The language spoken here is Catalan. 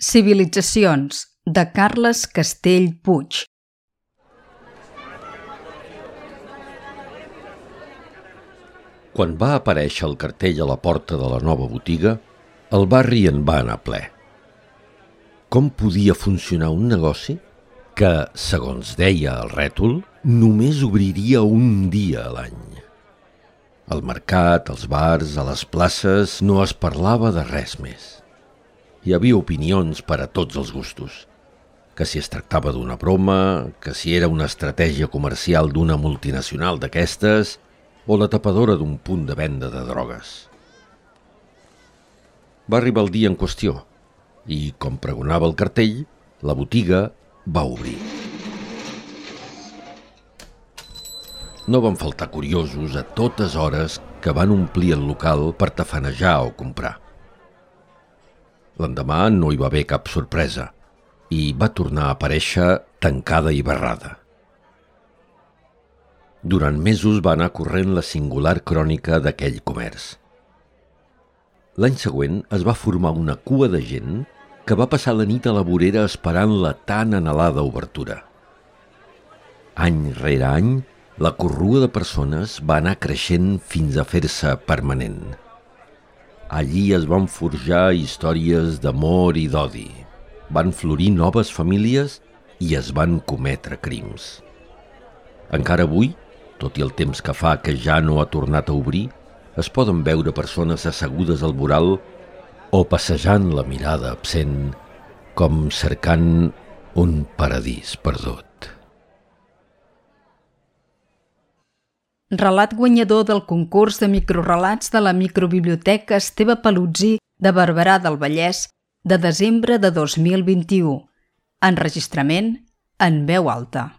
Civilitzacions, de Carles Castell Puig. Quan va aparèixer el cartell a la porta de la nova botiga, el barri en va anar ple. Com podia funcionar un negoci que, segons deia el rètol, només obriria un dia a l'any? Al mercat, als bars, a les places, no es parlava de res més. Hi havia opinions per a tots els gustos. Que si es tractava d'una broma, que si era una estratègia comercial d'una multinacional d'aquestes o la tapadora d'un punt de venda de drogues. Va arribar el dia en qüestió i, com pregonava el cartell, la botiga va obrir. No van faltar curiosos a totes hores que van omplir el local per tafanejar o comprar. L'endemà no hi va haver cap sorpresa i va tornar a aparèixer tancada i barrada. Durant mesos va anar corrent la singular crònica d'aquell comerç. L'any següent es va formar una cua de gent que va passar la nit a la vorera esperant la tan anhelada obertura. Any rere any, la corrua de persones va anar creixent fins a fer-se permanent. Allí es van forjar històries d'amor i d'odi. Van florir noves famílies i es van cometre crims. Encara avui, tot i el temps que fa que ja no ha tornat a obrir, es poden veure persones assegudes al voral o passejant la mirada absent com cercant un paradís perdut. Relat guanyador del concurs de microrelats de la microbiblioteca Esteve Paluzzi de Barberà del Vallès de desembre de 2021. Enregistrament en veu alta.